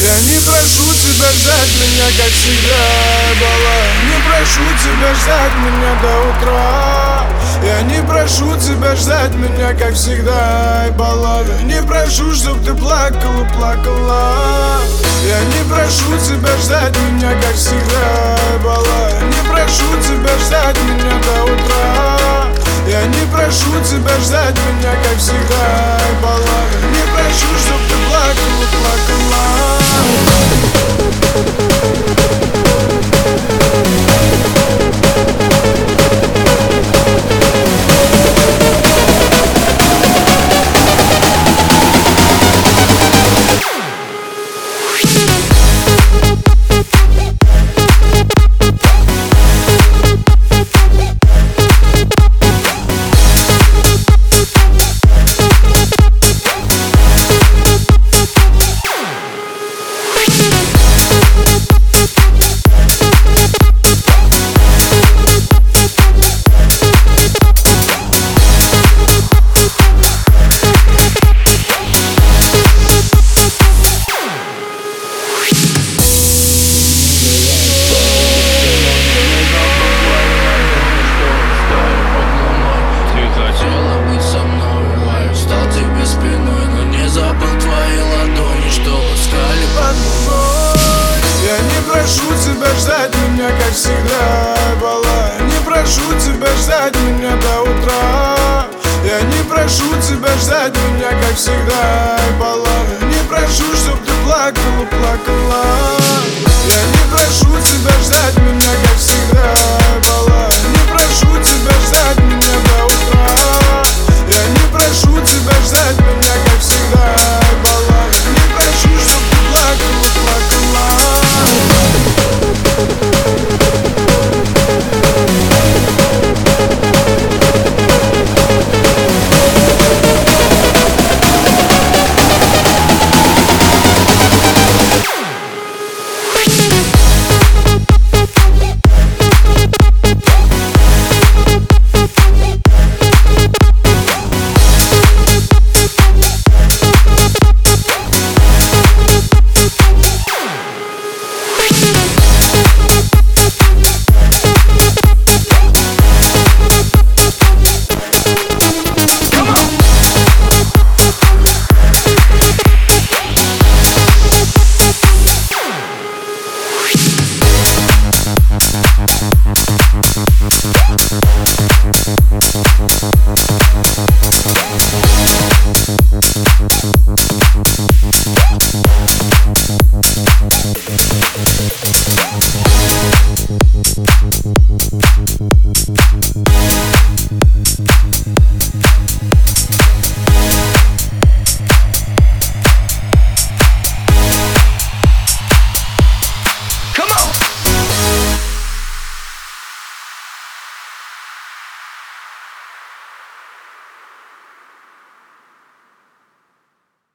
Я не прошу тебя ждать меня, как всегда, бала Не прошу тебя ждать меня до утра. Я не прошу тебя ждать меня, как всегда, бала Не прошу, чтоб ты плакала, плакала. Я не прошу тебя ждать меня, как всегда, бала Не прошу тебя ждать меня до утра. Я не прошу тебя ждать меня, как всегда, бала Не прошу, чтоб ты плакала, плакала ждать меня, как всегда, бала Не прошу тебя ждать меня до утра. Я не прошу тебя ждать меня, как всегда, бала